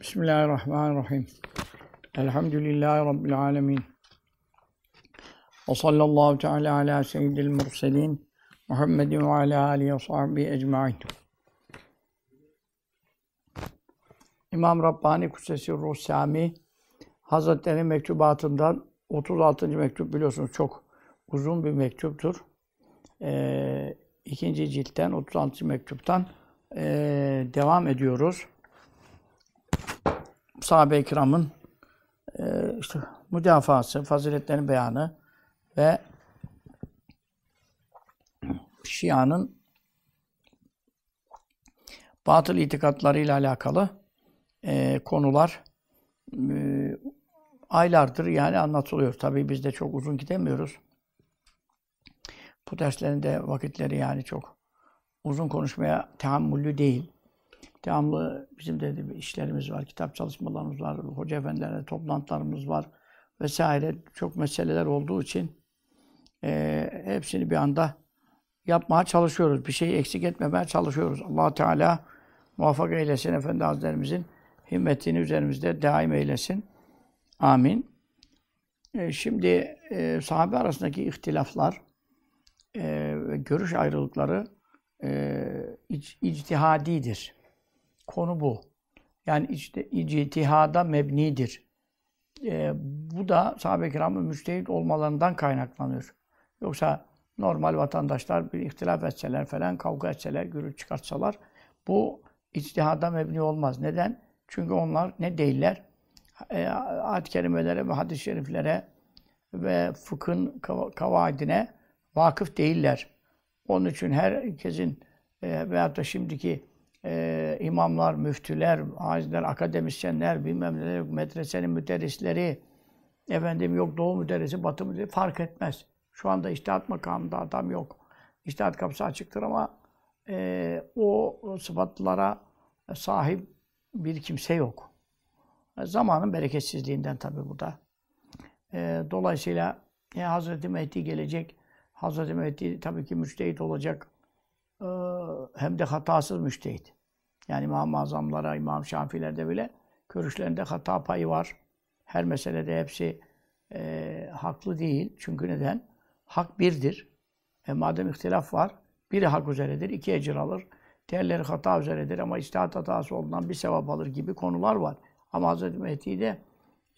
Bismillahirrahmanirrahim. Elhamdülillahi Rabbil alemin. Ve sallallahu teala ala seyyidil murselin. Muhammedin ve ala alihi ve sahbihi ecma'in. İmam Rabbani Kutsesi Ruh Sami Hazretleri mektubatından 36. mektup biliyorsunuz çok uzun bir mektuptur. Ee, ikinci ciltten 36. mektuptan ee, devam ediyoruz sahabe-i kiramın e, işte müdafası, faziletlerin beyanı ve Şia'nın batıl itikatlarıyla alakalı e, konular e, aylardır yani anlatılıyor. Tabii biz de çok uzun gidemiyoruz. Bu derslerin de vakitleri yani çok uzun konuşmaya tahammüllü değil. Devamlı bizim de işlerimiz var, kitap çalışmalarımız var, hoca efendilerle toplantılarımız var vesaire. Çok meseleler olduğu için e, hepsini bir anda yapmaya çalışıyoruz. Bir şeyi eksik etmemeye çalışıyoruz. allah Teala muvaffak eylesin. Efendi Hazretlerimizin himmetini üzerimizde daim eylesin. Amin. E, şimdi e, sahabe arasındaki ihtilaflar e, görüş ayrılıkları e, ic, ictihadidir. Konu bu. Yani işte ictihada mebnidir. E, bu da sahabe-i kiramın müçtehit olmalarından kaynaklanıyor. Yoksa normal vatandaşlar bir ihtilaf etseler falan, kavga etseler, gürültü çıkartsalar bu içtihada mebni olmaz. Neden? Çünkü onlar ne değiller? E, ayet-i kerimelere ve hadis-i şeriflere ve fıkhın kavaidine vakıf değiller. Onun için herkesin e, veyahut da şimdiki e, imamlar, müftüler, hacizler, akademisyenler, bilmem ne, medresenin müderrisleri, efendim yok doğu müderrisi, batı müderrisi fark etmez. Şu anda iştihat makamında adam yok. İştihat kapısı açıktır ama e, o, sıfatlara sahip bir kimse yok. Zamanın bereketsizliğinden tabii bu da. E, dolayısıyla e, Hazreti Mehdi gelecek. Hazreti Mehdi tabii ki müçtehit olacak. Ee, hem de hatasız müştehit. Yani İmam-ı Azamlara, İmam Şafilerde bile görüşlerinde hata payı var. Her meselede hepsi e, haklı değil. Çünkü neden? Hak birdir. E, madem ihtilaf var, biri hak üzeredir, iki ecir alır. Diğerleri hata üzeredir ama istihat hatası olduğundan bir sevap alır gibi konular var. Ama Hz. Mehdi'de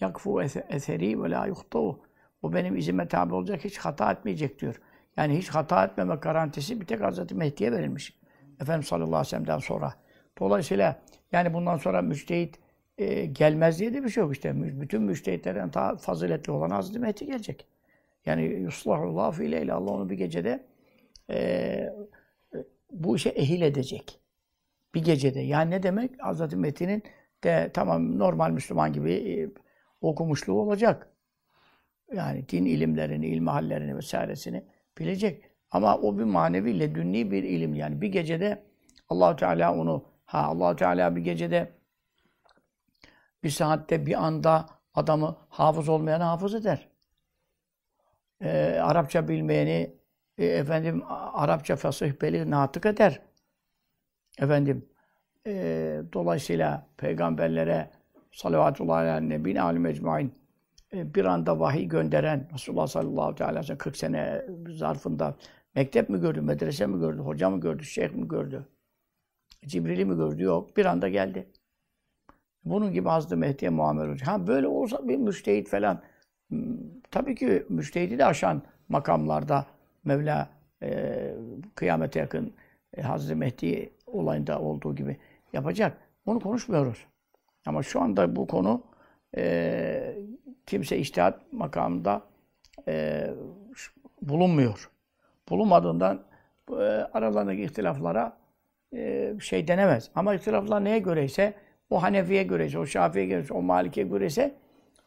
yakfu eseri ve la yuhtau. O benim izime tabi olacak, hiç hata etmeyecek diyor. Yani hiç hata etmeme garantisi bir tek Hz. Mehdi'ye verilmiş. Efendimiz sallallahu aleyhi ve sellem'den sonra. Dolayısıyla yani bundan sonra müçtehit e, gelmez diye de bir şey yok işte. Bütün müçtehitlerden daha faziletli olan Hz. Mehdi gelecek. Yani yuslahullah fiileyle Allah onu bir gecede e, bu işe ehil edecek. Bir gecede. Yani ne demek? Hz. Mehdi'nin de tamam normal Müslüman gibi e, okumuşluğu olacak. Yani din ilimlerini, ilmihallerini vesairesini bilecek. Ama o bir manevi, ledünni bir ilim yani. Bir gecede Allahu Teala onu ha Allahu Teala bir gecede bir saatte bir anda adamı hafız olmayanı hafız eder. Ee, Arapça bilmeyeni e, efendim Arapça fasih beli natık eder. Efendim e, dolayısıyla peygamberlere salavatullah aleyhi nebine alim ecmain e, bir anda vahiy gönderen Resulullah sallallahu aleyhi ve sellem 40 sene zarfında mektep mi gördü, medrese mi gördü, hoca mı gördü, şeyh mi gördü? Cibril'i mi gördü? Yok. Bir anda geldi. Bunun gibi Hazreti Mehdi'ye muamele olacak. Ha böyle olsa bir müştehit falan hmm, tabii ki müştehidi de aşan makamlarda Mevla e, kıyamete yakın e, Hazreti Mehdi olayında olduğu gibi yapacak. Onu konuşmuyoruz. Ama şu anda bu konu e, kimse iştihat makamında e, bulunmuyor. Bulunmadığından e, aralarındaki ihtilaflara e, şey denemez. Ama ihtilaflar neye göreyse, o Hanefi'ye göreyse, o Şafi'ye göreyse, o Malik'e göreyse,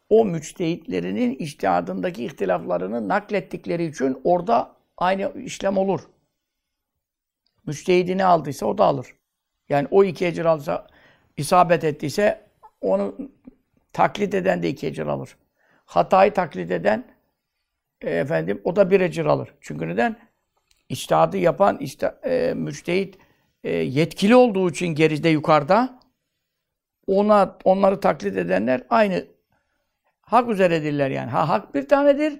o müçtehitlerinin iştihadındaki ihtilaflarını naklettikleri için orada aynı işlem olur. Müçtehidini aldıysa o da alır. Yani o iki ecir alsa, isabet ettiyse onu taklit eden de iki ecir alır. Hatayı taklit eden e, efendim o da bir ecir alır. Çünkü neden? İçtihadı yapan işte, e, müçtehit e, yetkili olduğu için geride yukarıda ona onları taklit edenler aynı hak üzeredirler yani. Ha hak bir tanedir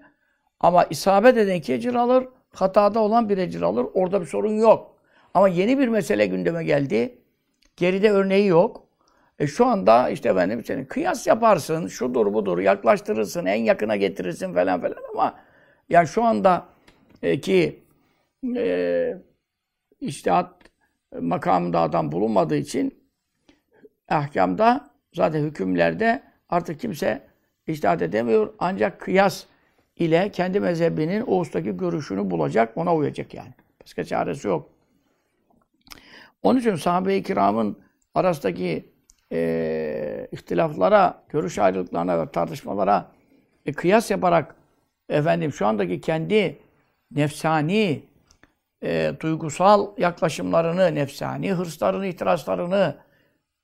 ama isabet eden iki ecir alır, hatada olan bir ecir alır. Orada bir sorun yok. Ama yeni bir mesele gündeme geldi. Geride örneği yok. E şu anda işte efendim senin kıyas yaparsın, şudur budur, yaklaştırırsın, en yakına getirirsin falan falan ama yani şu anda e, ki e, iştihat makamında adam bulunmadığı için ahkamda zaten hükümlerde artık kimse iştihat edemiyor. Ancak kıyas ile kendi mezhebinin o ustaki görüşünü bulacak, ona uyacak yani. Başka çaresi yok. Onun için sahabe-i kiramın arasındaki e, ihtilaflara, görüş ayrılıklarına ve tartışmalara e, kıyas yaparak efendim şu andaki kendi nefsani, e, duygusal yaklaşımlarını, nefsani hırslarını, itirazlarını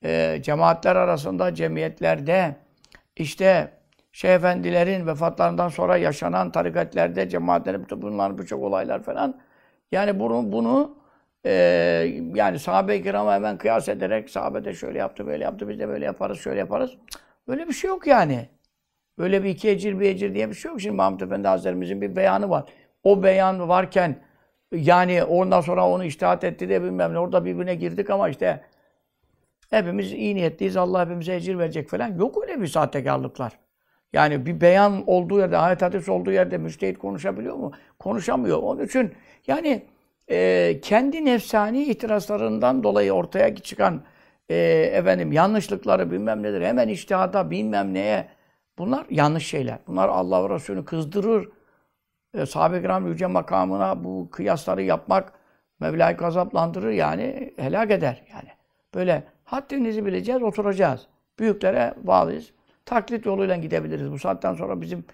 e, cemaatler arasında, cemiyetlerde, işte Şeyh Efendilerin vefatlarından sonra yaşanan tarikatlerde, cemaatlerin bunların birçok olaylar falan. Yani bunu, bunu e, yani sahabe-i kirama hemen kıyas ederek sahabe de şöyle yaptı, böyle yaptı, biz de böyle yaparız, şöyle yaparız. Öyle bir şey yok yani. Böyle bir iki ecir, bir ecir diye bir şey yok. Şimdi Mahmud Efendi Hazretlerimizin bir beyanı var. O beyan varken yani ondan sonra onu iştihat etti de bilmem ne. Orada birbirine girdik ama işte hepimiz iyi niyetliyiz. Allah hepimize ecir verecek falan. Yok öyle bir sahtekarlıklar. Yani bir beyan olduğu yerde, ayet hadis olduğu yerde müstehit konuşabiliyor mu? Konuşamıyor. Onun için yani e, kendi nefsani itirazlarından dolayı ortaya çıkan e, efendim yanlışlıkları bilmem nedir, hemen iştihada bilmem neye bunlar yanlış şeyler. Bunlar Allah ve Resulü kızdırır. E, Sahabe-i kiram yüce makamına bu kıyasları yapmak Mevla'yı gazaplandırır yani helak eder yani. Böyle haddinizi bileceğiz, oturacağız. Büyüklere bağlıyız. Taklit yoluyla gidebiliriz. Bu saatten sonra bizim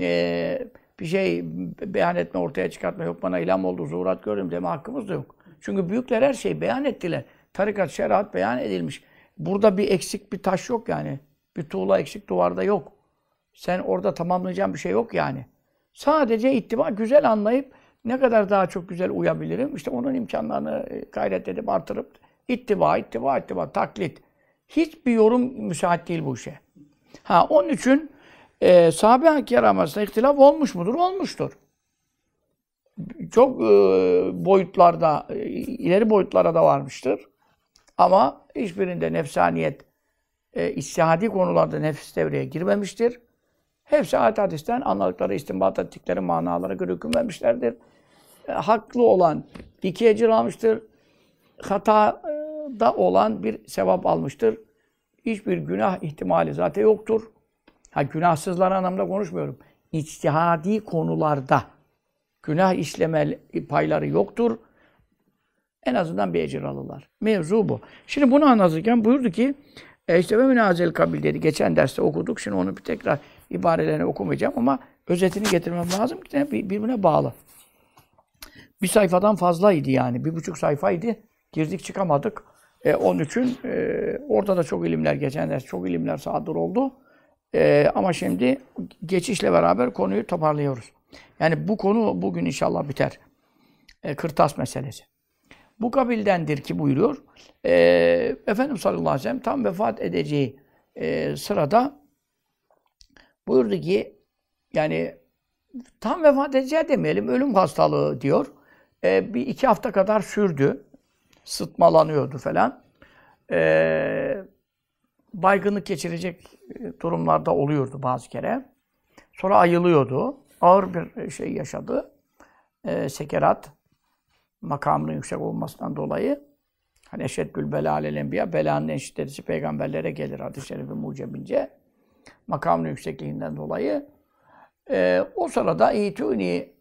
e, bir şey beyan etme, ortaya çıkartma yok. Bana ilham oldu, zuhurat gördüm deme hakkımız da yok. Çünkü büyükler her şeyi beyan ettiler. Tarikat, şeriat beyan edilmiş. Burada bir eksik bir taş yok yani. Bir tuğla eksik duvarda yok. Sen orada tamamlayacağın bir şey yok yani. Sadece ittiba güzel anlayıp ne kadar daha çok güzel uyabilirim. İşte onun imkanlarını e, gayret edip artırıp ittiba, ittiba, ittiba, taklit. Hiçbir yorum müsait değil bu işe. Ha onun için e, sahabe-i arasında ihtilaf olmuş mudur? Olmuştur. Çok e, boyutlarda, e, ileri boyutlara da varmıştır. Ama hiçbirinde nefsaniyet, e, istihadi konularda nefis devreye girmemiştir. Hepsi ayet hadisten anladıkları, istinbat ettikleri manalara göre hüküm vermişlerdir. E, haklı olan iki ecir almıştır. Hatada olan bir sevap almıştır. Hiçbir günah ihtimali zaten yoktur. Ha günahsızlar anlamda konuşmuyorum. İçtihadi konularda günah işleme payları yoktur. En azından bir ecir alırlar. Mevzu bu. Şimdi bunu anlatırken buyurdu ki e işte ve münazel kabil dedi. Geçen derste okuduk. Şimdi onu bir tekrar ibarelerini okumayacağım ama özetini getirmem lazım ki birbirine bağlı. Bir sayfadan fazlaydı yani. Bir buçuk sayfaydı. Girdik çıkamadık. E, onun için e, orada da çok ilimler, geçen ders çok ilimler sadır oldu. E, ama şimdi geçişle beraber konuyu toparlıyoruz. Yani bu konu bugün inşallah biter. E, kırtas meselesi. Bu kabildendir ki buyuruyor. E, Efendimiz sallallahu aleyhi ve sellem tam vefat edeceği e, sırada buyurdu ki yani tam vefat edeceği demeyelim ölüm hastalığı diyor. E, bir iki hafta kadar sürdü. Sıtmalanıyordu falan. E, baygınlık geçirecek durumlarda oluyordu bazı kere. Sonra ayılıyordu. Ağır bir şey yaşadı. E, sekerat makamının yüksek olmasından dolayı hani eşeddül bela alel enbiya belanın en şiddetisi peygamberlere gelir hadis-i şerifi mucebince makamının yüksekliğinden dolayı e, o sırada ituni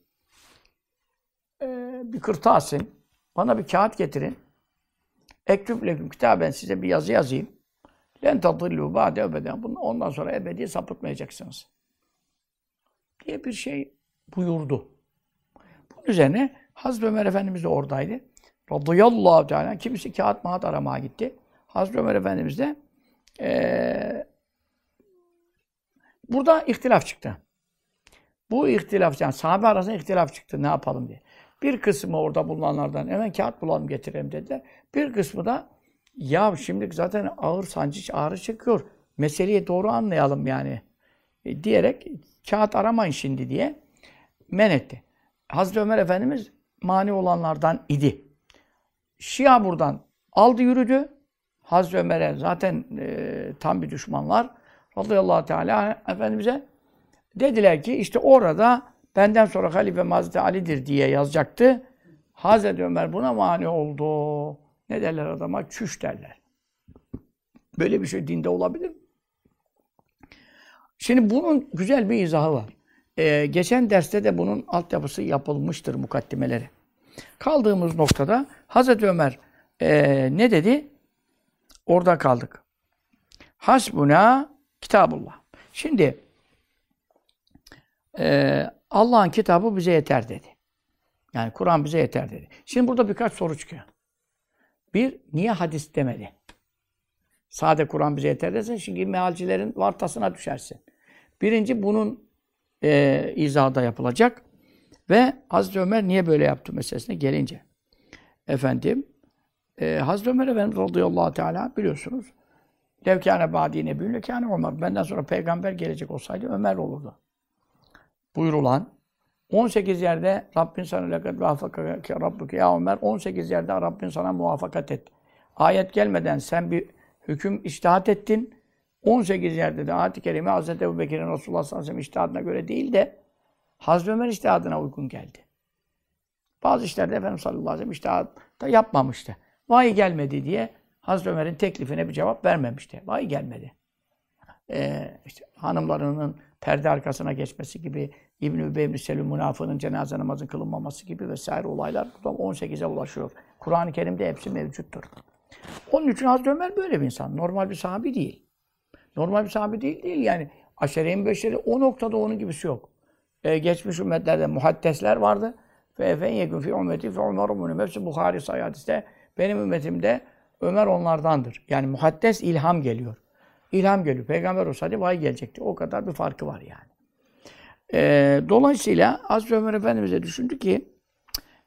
e, bir kırtasın bana bir kağıt getirin ektüb leküm kitaben size bir yazı yazayım len tadillu ba'de ebeden ondan sonra ebedi sapıtmayacaksınız diye bir şey buyurdu. Bunun üzerine Hazreti Ömer Efendimiz de oradaydı. Radıyallahu teala. Kimisi kağıt mağat aramaya gitti. Hazreti Ömer Efendimiz de ee, burada ihtilaf çıktı. Bu ihtilaf, yani sahabe arasında ihtilaf çıktı. Ne yapalım diye. Bir kısmı orada bulunanlardan hemen kağıt bulalım getirelim dediler. Bir kısmı da Ya şimdi zaten ağır sancı ağrı çıkıyor. Meseleyi doğru anlayalım yani. E, diyerek kağıt aramayın şimdi diye men etti. Hazreti Ömer Efendimiz mani olanlardan idi. Şia buradan aldı yürüdü. Hazreti Ömer'e zaten e, tam bir düşmanlar. Radıyallahu Teala Efendimiz'e dediler ki işte orada benden sonra halife Hazreti Ali'dir diye yazacaktı. Hazreti Ömer buna mani oldu. Ne derler adama? Çüş derler. Böyle bir şey dinde olabilir? Şimdi bunun güzel bir izahı var. Ee, geçen derste de bunun altyapısı yapılmıştır mukaddimeleri. Kaldığımız noktada Hazreti Ömer e, ne dedi? Orada kaldık. Hasbuna kitabullah. Şimdi e, Allah'ın kitabı bize yeter dedi. Yani Kur'an bize yeter dedi. Şimdi burada birkaç soru çıkıyor. Bir, niye hadis demedi? Sade Kur'an bize yeter desin, şimdi mealcilerin vartasına düşersin. Birinci, bunun e, izahı da yapılacak. Ve Hazreti Ömer niye böyle yaptı meselesine gelince. Efendim, e, Hazreti Ömer Efendimiz radıyallahu teala biliyorsunuz. Levkâne bâdî nebiyyün lekâne Ömer. Benden sonra peygamber gelecek olsaydı Ömer olurdu. Buyurulan 18 yerde Rabbin sana lekad vafakake rabbuke ya Ömer 18 yerde Rabbin sana muvaffakat et. Ayet gelmeden sen bir hüküm iştihat ettin. 18 yerde de ayet-i kerime Hz. Ebu Bekir'in Resulullah sallallahu aleyhi ve sellem göre değil de Hazreti Ömer iştihadına uygun geldi. Bazı işlerde Efendimiz sallallahu aleyhi ve sellem iştihad da yapmamıştı. Vahiy gelmedi diye Hazreti Ömer'in teklifine bir cevap vermemişti. Vahiy gelmedi. Ee, işte hanımlarının perde arkasına geçmesi gibi, İbn-i Übey Selül münafığının cenaze namazın kılınmaması gibi vesaire olaylar burada 18'e ulaşıyor. Kur'an-ı Kerim'de hepsi mevcuttur. Onun için Hazreti Ömer böyle bir insan. Normal bir sahabi değil. Normal bir sahabi değil değil yani. Aşere-i Beşeri o noktada onun gibisi yok. Ee, geçmiş ümmetlerde muhaddesler vardı. Ve efendim yekun fi ümmeti fe Ömer'un hepsi Bukhari sayı hadiste. Benim ümmetimde Ömer onlardandır. Yani muhaddes ilham geliyor. İlham geliyor. Peygamber olsaydı vahiy gelecekti. O kadar bir farkı var yani. Ee, dolayısıyla Hazreti Ömer Efendimiz'e düşündü ki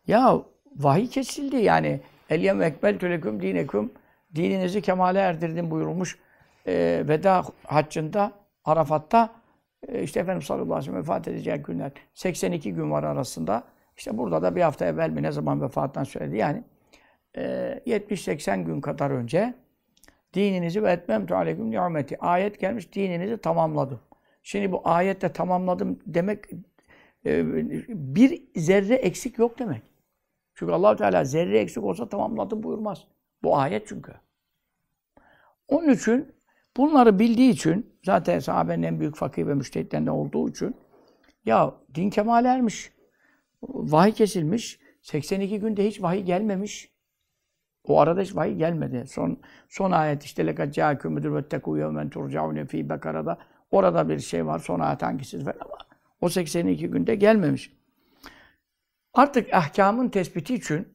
ya vahiy kesildi yani. Elyem ekbel tüleküm dineküm dininizi kemale erdirdim buyurulmuş e, veda haccında Arafat'ta e, işte Efendimiz sallallahu aleyhi ve sellem vefat edeceği günler 82 gün var arasında. İşte burada da bir hafta evvel mi ne zaman vefattan söyledi yani e, 70-80 gün kadar önce dininizi ve etmemtu aleyküm nimeti. Ayet gelmiş dininizi tamamladım. Şimdi bu ayette tamamladım demek e, bir zerre eksik yok demek. Çünkü allah Teala zerre eksik olsa tamamladım buyurmaz. Bu ayet çünkü. Onun için bunları bildiği için zaten sahabenin en büyük fakir ve müştehitlerinden olduğu için ya din kemale ermiş. Vahiy kesilmiş. 82 günde hiç vahiy gelmemiş. O arada hiç vahiy gelmedi. Son son ayet işte lekad ca'akum müdür ve tekû yevmen turcaune fî Bekara'da orada bir şey var. Son ayet hangisi var ama o 82 günde gelmemiş. Artık ahkamın tespiti için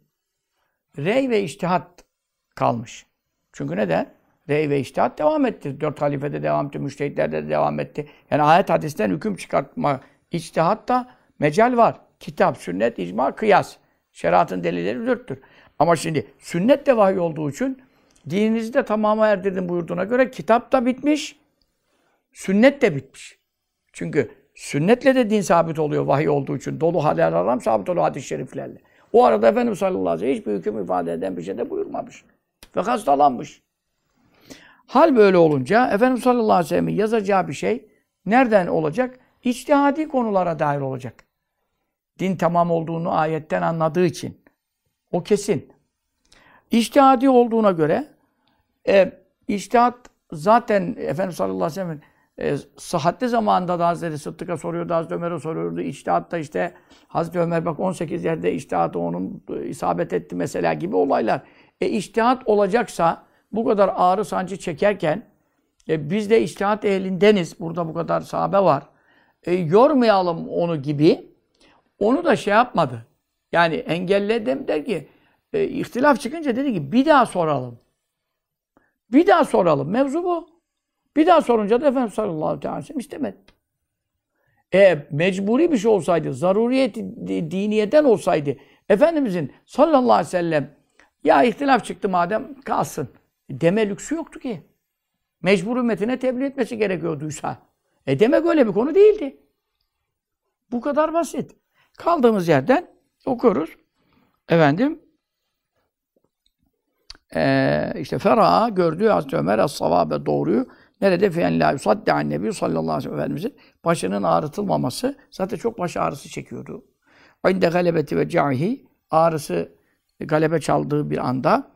rey ve iştihat kalmış. Çünkü neden? Rey ve iştihat devam etti. Dört halifede devam etti, müştehitlerde de devam etti. Yani ayet hadisten hüküm çıkartma, içtihat da mecal var. Kitap, sünnet, icma, kıyas. Şeriatın delilleri dörttür. Ama şimdi sünnet de vahiy olduğu için dininizi de tamama erdirdim buyurduğuna göre kitap da bitmiş, sünnet de bitmiş. Çünkü sünnetle de din sabit oluyor vahiy olduğu için. Dolu halal haram sabit oluyor hadis-i şeriflerle. O arada Efendimiz sallallahu aleyhi ve sellem hiçbir hüküm ifade eden bir şey de buyurmamış. Ve hastalanmış. Hal böyle olunca Efendimiz sallallahu aleyhi ve sellem'in yazacağı bir şey nereden olacak? İçtihadi konulara dair olacak. Din tamam olduğunu ayetten anladığı için. O kesin. İçtihadi olduğuna göre e, içtihat zaten Efendimiz sallallahu aleyhi ve sellem'in e, sıhhatli zamanında da Hazreti Sıddık'a soruyordu, Hazreti Ömer'e soruyordu. İçtihat da işte Hazreti Ömer bak 18 yerde içtihatı onun e, isabet etti mesela gibi olaylar. E içtihat olacaksa bu kadar ağrı sancı çekerken e, biz de içtihat ehlindeniz. Burada bu kadar sahabe var. E, yormayalım onu gibi. Onu da şey yapmadı. Yani engelledim der ki e, ihtilaf çıkınca dedi ki bir daha soralım. Bir daha soralım. Mevzu bu. Bir daha sorunca da Efendimiz sallallahu aleyhi ve sellem istemedi. E, mecburi bir şey olsaydı, zaruriyet diniyeden olsaydı, Efendimizin sallallahu aleyhi ve sellem ya ihtilaf çıktı madem kalsın. deme lüksü yoktu ki. Mecbur ümmetine tebliğ etmesi gerekiyorduysa. E demek öyle bir konu değildi. Bu kadar basit. Kaldığımız yerden okuyoruz. Efendim ee, işte Fera gördüğü Hazreti Ömer as-savabe doğruyu nerede fiyen la yusaddi an nebi sallallahu aleyhi ve Efendimizin başının ağrıtılmaması zaten çok baş ağrısı çekiyordu. İnde galebeti ve cahi ağrısı galebe çaldığı bir anda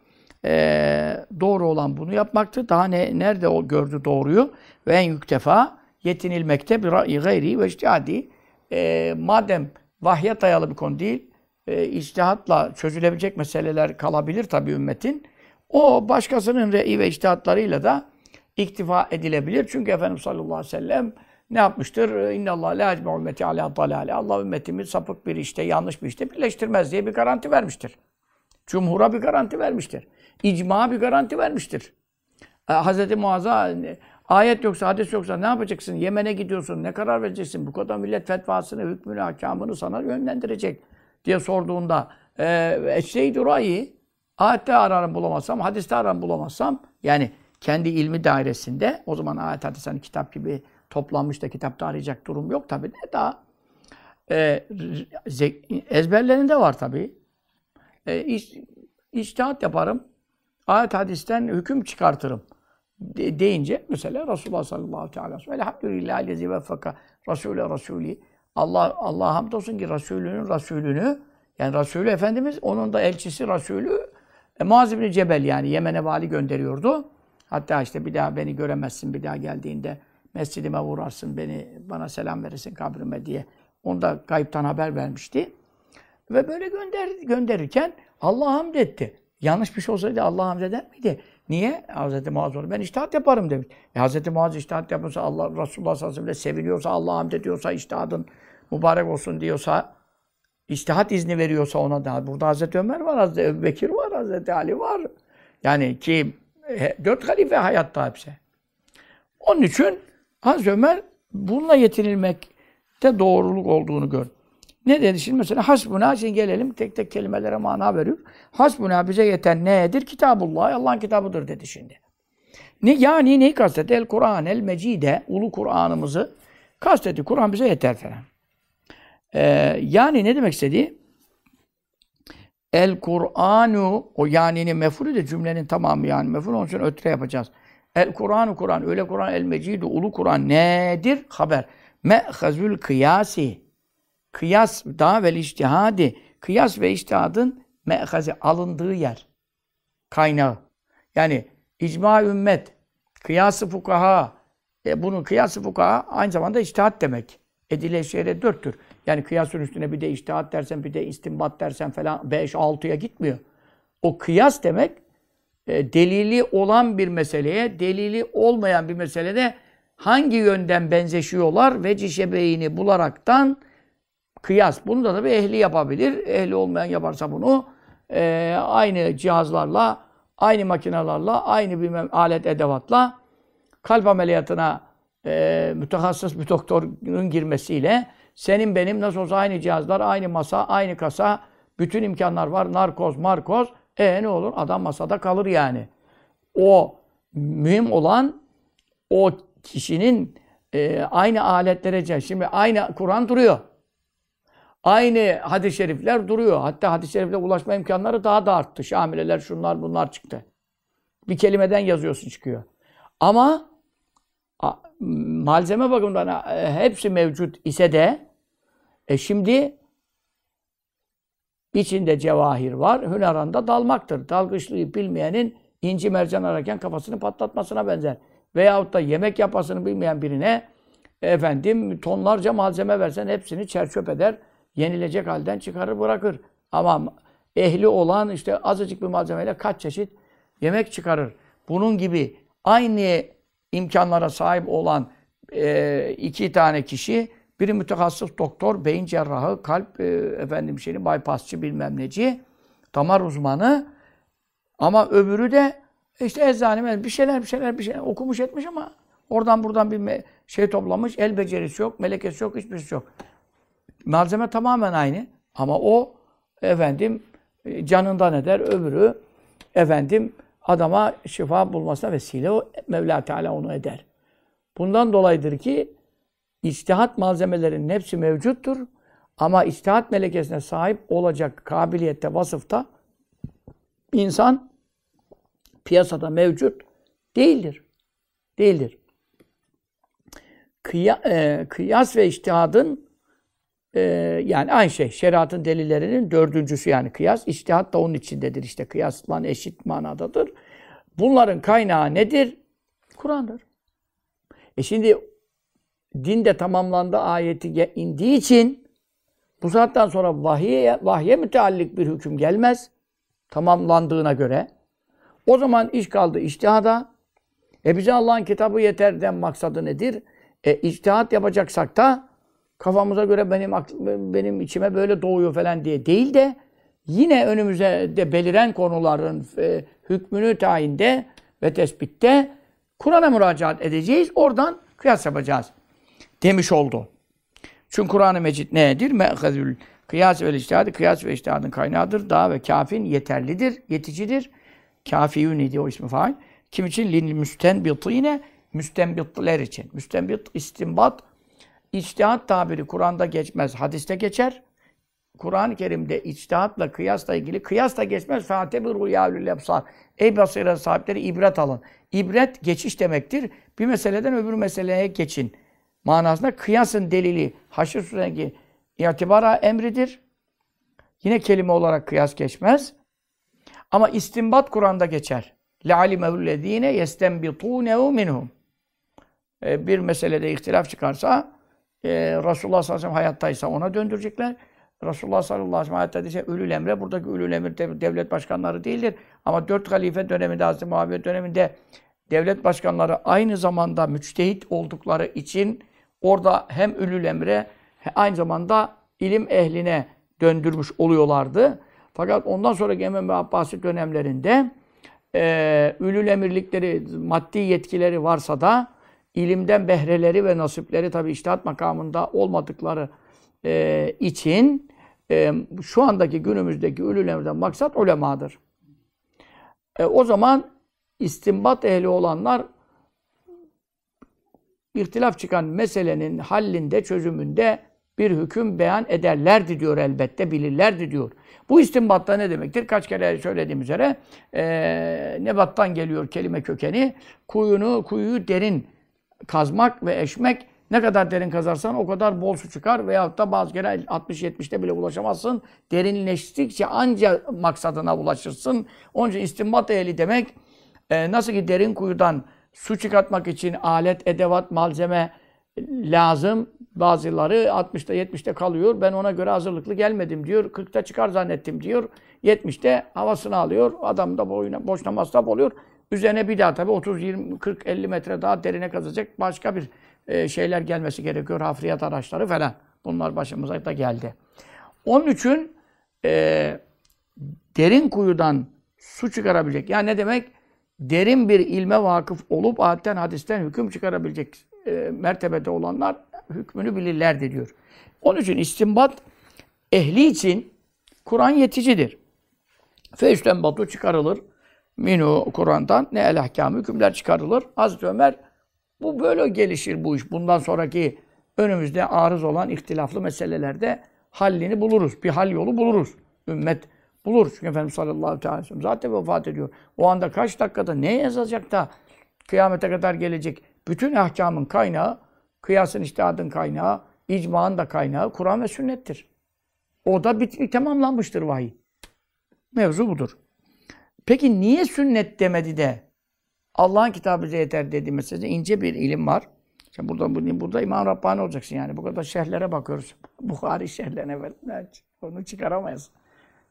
e, doğru olan bunu yapmaktı. Daha ne nerede o gördü doğruyu ve en yüktefa yetinilmekte bir gayri ve ictihadi e, madem vahye dayalı bir konu değil, e, içtihatla çözülebilecek meseleler kalabilir tabi ümmetin. O başkasının re'i ve içtihatlarıyla da iktifa edilebilir. Çünkü Efendimiz sallallahu aleyhi ve sellem ne yapmıştır? İnna Allah la ecme ümmeti ala dalale. Allah ümmetimi sapık bir işte, yanlış bir işte birleştirmez diye bir garanti vermiştir. Cumhura bir garanti vermiştir. İcma bir garanti vermiştir. E, Hz. Muaz'a ayet yoksa, hadis yoksa ne yapacaksın? Yemen'e gidiyorsun, ne karar vereceksin? Bu kadar millet fetvasını, hükmünü, hakamını sana yönlendirecek diye sorduğunda e, şey durayı ayette ararım bulamazsam, hadiste ararım bulamazsam yani kendi ilmi dairesinde o zaman ayet hadis hani kitap gibi toplanmış da kitapta arayacak durum yok tabi. Ne daha e, ezberlerinde var tabi. E, iş, yaparım. Ayet hadisten hüküm çıkartırım. De, deyince mesela Resulullah sallallahu aleyhi ve sellem Elhamdülillah lezi veffaka Resulü Resulü Allah Allah hamdolsun ki Resulünün Resulünü yani Resulü Efendimiz onun da elçisi Resulü e, Muaz bin Cebel yani Yemen'e vali gönderiyordu. Hatta işte bir daha beni göremezsin bir daha geldiğinde mescidime uğrarsın beni bana selam verirsin kabrime diye. Onu da kayıptan haber vermişti. Ve böyle gönder, gönderirken Allah hamd etti. Yanlış bir şey olsaydı Allah hamd eder miydi? Niye? Hz. Muaz onu ben iştihat yaparım demiş. E Hz. Muaz iştihat yapıyorsa Allah Resulullah sallallahu aleyhi ve sellem seviliyorsa, Allah hamd ediyorsa, iştihadın mübarek olsun diyorsa, iştihat izni veriyorsa ona da. Burada Hz. Ömer var, Hz. Bekir var, Hz. Ali var. Yani ki dört halife hayatta hepsi. Onun için Hz. Ömer bununla yetinilmekte doğruluk olduğunu gör. Ne dedi şimdi mesela hasbuna şimdi gelelim tek tek kelimelere mana veriyor. Hasbuna bize yeten nedir? Kitabullah Allah'ın kitabıdır dedi şimdi. Ne yani neyi kastetti? El Kur'an el Mecide ulu Kur'an'ımızı kastetti. Kur'an bize yeter falan. Ee, yani ne demek istedi? El Kur'anu o yaninin mefulü de cümlenin tamamı yani meful onun için ötre yapacağız. El Kur'anu Kur'an öyle Kur'an el Mecidu ulu Kur'an nedir? Haber. Me'hazül kıyasi kıyas daha vel içtihadi kıyas ve içtihadın me'hazi alındığı yer. Kaynağı. Yani icma ümmet, kıyası fukaha, e, bunun kıyası fukaha aynı zamanda içtihat demek. Edile şehre dörttür. Yani kıyasın üstüne bir de içtihat dersen, bir de istinbat dersen falan beş, altıya gitmiyor. O kıyas demek e, delili olan bir meseleye, delili olmayan bir meselede hangi yönden benzeşiyorlar ve cişebeğini bularaktan Kıyas. Bunu da tabii ehli yapabilir. Ehli olmayan yaparsa bunu e, aynı cihazlarla, aynı makinalarla, aynı bir alet edevatla kalp ameliyatına e, mütehassıs bir doktorun girmesiyle senin benim nasıl olsa aynı cihazlar, aynı masa, aynı kasa, bütün imkanlar var. Narkoz, markoz. E ne olur? Adam masada kalır yani. O mühim olan o kişinin e, aynı aletlere, şimdi aynı Kur'an duruyor. Aynı hadis-i şerifler duruyor. Hatta hadis-i şerifle ulaşma imkanları daha da arttı. Şamileler, şunlar, bunlar çıktı. Bir kelimeden yazıyorsun çıkıyor. Ama malzeme bakımından e, hepsi mevcut ise de e şimdi içinde cevahir var. Hünaranda dalmaktır. Dalgıçlığı bilmeyenin inci mercan ararken kafasını patlatmasına benzer. Veyahut da yemek yapmasını bilmeyen birine efendim tonlarca malzeme versen hepsini çerçöp eder yenilecek halden çıkarır bırakır. Ama ehli olan işte azıcık bir malzemeyle kaç çeşit yemek çıkarır. Bunun gibi aynı imkanlara sahip olan e, iki tane kişi, biri mütehassıs doktor, beyin cerrahı, kalp e, efendim şeyini bypassçı bilmem neci, damar uzmanı ama öbürü de işte eczane bir şeyler bir şeyler bir şeyler okumuş etmiş ama oradan buradan bir şey toplamış, el becerisi yok, melekesi yok, hiçbir şey yok. Malzeme tamamen aynı. Ama o efendim canından eder, öbürü efendim adama şifa bulmasına vesile o Mevla Teala onu eder. Bundan dolayıdır ki içtihat malzemelerinin hepsi mevcuttur. Ama içtihat melekesine sahip olacak kabiliyette, vasıfta insan piyasada mevcut değildir. Değildir. Kıya, e, kıyas ve içtihadın e, yani aynı şey. Şeriatın delillerinin dördüncüsü yani kıyas. İçtihat da onun içindedir işte. Kıyaslan eşit manadadır. Bunların kaynağı nedir? Kur'an'dır. E şimdi din de tamamlandı ayeti indiği için bu saatten sonra vahiye, vahye müteallik bir hüküm gelmez. Tamamlandığına göre. O zaman iş kaldı iştihada. E bize Allah'ın kitabı yeterden maksadı nedir? E içtihat yapacaksak da kafamıza göre benim benim içime böyle doğuyor falan diye değil de yine önümüze de beliren konuların e, hükmünü tayinde ve tespitte Kur'an'a müracaat edeceğiz. Oradan kıyas yapacağız. Demiş oldu. Çünkü Kur'an-ı Mecid nedir? Me'hezül kıyas ve içtihadı, kıyas ve içtihadın kaynağıdır. Daha ve kafin yeterlidir, yeticidir. Kafiyun idi o ismi fail. Kim için? Lil müstenbitine, müstenbitler için. Müstenbit, istinbat, içtihat tabiri Kur'an'da geçmez, hadiste geçer. Kur'an-ı Kerim'de içtihatla, kıyasla ilgili, kıyasla geçmez. Fâtebi rüyâlül ebsar. Ey basiret sahipleri ibret alın. İbret geçiş demektir. Bir meseleden öbür meseleye geçin. Manasında kıyasın delili Haşr Suresi'ndeki itibara emridir. Yine kelime olarak kıyas geçmez. Ama istinbat Kur'an'da geçer. لَعَلِمَهُ الَّذ۪ينَ يَسْتَنْبِطُونَهُ minhum. Bir meselede ihtilaf çıkarsa e, Resulullah sallallahu aleyhi ve sellem hayattaysa ona döndürecekler. Resulullah sallallahu aleyhi ve sellem hayatta ise ölül emre. Buradaki ölül emir devlet başkanları değildir. Ama dört halife döneminde, Hazreti Muaviye döneminde devlet başkanları aynı zamanda müçtehit oldukları için orada hem ülül emre aynı zamanda ilim ehline döndürmüş oluyorlardı. Fakat ondan sonraki Emevi ve Abbasi dönemlerinde e, ülül emirlikleri, maddi yetkileri varsa da ilimden behreleri ve nasipleri tabi iştihat makamında olmadıkları e, için e, şu andaki günümüzdeki ülül emirden maksat ulemadır. E, o zaman istimbat ehli olanlar ihtilaf çıkan meselenin hallində, çözümünde bir hüküm beyan ederlerdi diyor elbette, bilirlerdi diyor. Bu istimbatta ne demektir? Kaç kere söylediğim üzere e, nebattan geliyor kelime kökeni. Kuyunu, kuyuyu derin kazmak ve eşmek ne kadar derin kazarsan o kadar bol su çıkar veyahut da bazı kere 60-70'te bile ulaşamazsın. Derinleştikçe anca maksadına ulaşırsın. Onun için istimbat ehli demek e, nasıl ki derin kuyudan su çıkartmak için alet, edevat, malzeme lazım. Bazıları 60'ta 70'te kalıyor. Ben ona göre hazırlıklı gelmedim diyor. 40'ta çıkar zannettim diyor. 70'te havasını alıyor. Adam da boyuna, boşuna masraf oluyor. Üzerine bir daha tabii 30, 20, 40, 50 metre daha derine kazacak başka bir e, şeyler gelmesi gerekiyor. Hafriyat araçları falan. Bunlar başımıza da geldi. Onun için e, derin kuyudan su çıkarabilecek. Yani ne demek? Derin bir ilme vakıf olup ayetten hadisten hüküm çıkarabilecek e, mertebede olanlar hükmünü bilirlerdi diyor. Onun için istimbat ehli için Kur'an yeticidir. Fe batu çıkarılır. Minu Kur'an'dan ne el ahkamı hükümler çıkarılır. Hazreti Ömer bu böyle gelişir bu iş. Bundan sonraki önümüzde arız olan ihtilaflı meselelerde hallini buluruz. Bir hal yolu buluruz. Ümmet bulur. Çünkü Efendimiz sallallahu aleyhi ve sellem zaten vefat ediyor. O anda kaç dakikada ne yazacak da kıyamete kadar gelecek bütün ahkamın kaynağı, kıyasın iştihadın kaynağı, icmanın da kaynağı Kur'an ve sünnettir. O da bitmiş, tamamlanmıştır vahiy. Mevzu budur. Peki niye sünnet demedi de Allah'ın kitabı bize yeter dedi mesela ince bir ilim var. Sen burada burada İmam Rabbani olacaksın yani. Bu kadar şerhlere bakıyoruz. Bukhari şerhlerine falan. Onu çıkaramayız.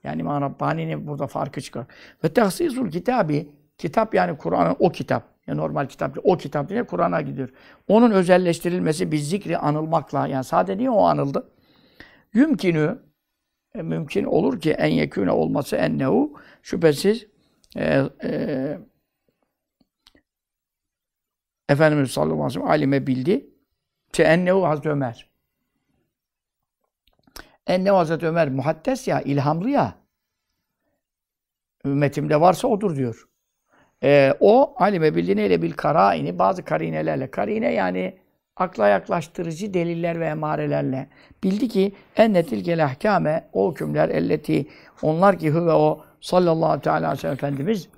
Yani İmam Rabbani'nin burada farkı çıkar. Ve tahsisul kitabı kitap yani Kur'an'ın o kitap. Yani normal kitap o kitap diye Kur'an'a gidiyor. Onun özelleştirilmesi bir zikri anılmakla yani sadece niye o anıldı? Yümkünü e, mümkün olur ki en yekûne olması ennehu şüphesiz e, e, Efendimiz sallallahu aleyhi ve sellem alime bildi. Ki ennehu Hazreti Ömer. Ennehu Hazreti Ömer muhaddes ya, ilhamlı ya. Ümmetimde varsa odur diyor. Ee, o alime bildiğiyle bil karaini bazı karinelerle. Karine yani akla yaklaştırıcı deliller ve emarelerle. Bildi ki enne tilkel ahkame o hükümler elleti onlar ki ve o sallallahu teala aleyhi ve sellem Efendimiz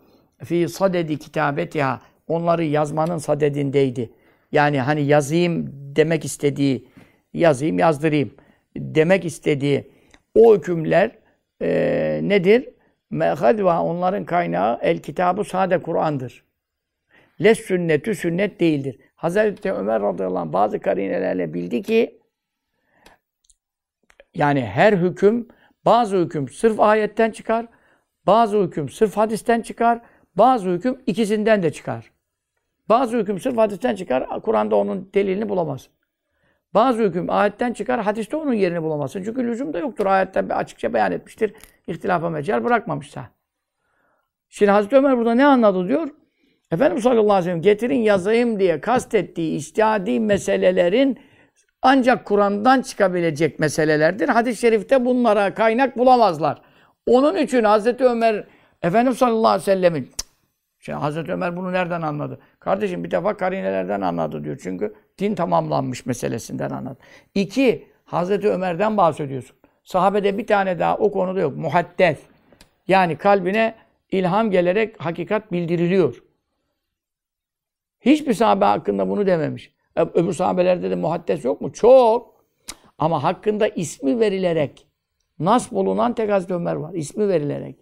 fi sadedi kitabetiha onları yazmanın sadedindeydi. Yani hani yazayım demek istediği, yazayım yazdırayım demek istediği o hükümler e, nedir? Mehadva onların kaynağı el kitabı sade Kur'an'dır. Les sünnetü sünnet değildir. Hazreti Ömer radıyallahu anh bazı karinelerle bildi ki yani her hüküm bazı hüküm sırf ayetten çıkar, bazı hüküm sırf hadisten çıkar, bazı hüküm ikisinden de çıkar. Bazı hüküm sırf hadisten çıkar, Kur'an'da onun delilini bulamaz. Bazı hüküm ayetten çıkar, hadiste onun yerini bulamazsın. Çünkü lüzum da yoktur. Ayette açıkça beyan etmiştir. İhtilafa mecal bırakmamışsa. Şimdi Hazreti Ömer burada ne anladı diyor? Efendimiz sallallahu aleyhi ve sellem getirin yazayım diye kastettiği istihadi meselelerin ancak Kur'an'dan çıkabilecek meselelerdir. Hadis-i şerifte bunlara kaynak bulamazlar. Onun için Hazreti Ömer Efendimiz sallallahu aleyhi ve sellemin Şimdi Hazreti Ömer bunu nereden anladı? Kardeşim bir defa karinelerden anladı diyor. Çünkü din tamamlanmış meselesinden anladı. İki, Hazreti Ömer'den bahsediyorsun. Sahabede bir tane daha o konuda yok. Muhaddes. Yani kalbine ilham gelerek hakikat bildiriliyor. Hiçbir sahabe hakkında bunu dememiş. Öbür sahabelerde de muhaddes yok mu? Çok. Ama hakkında ismi verilerek nas bulunan tek Hazreti Ömer var. İsmi verilerek.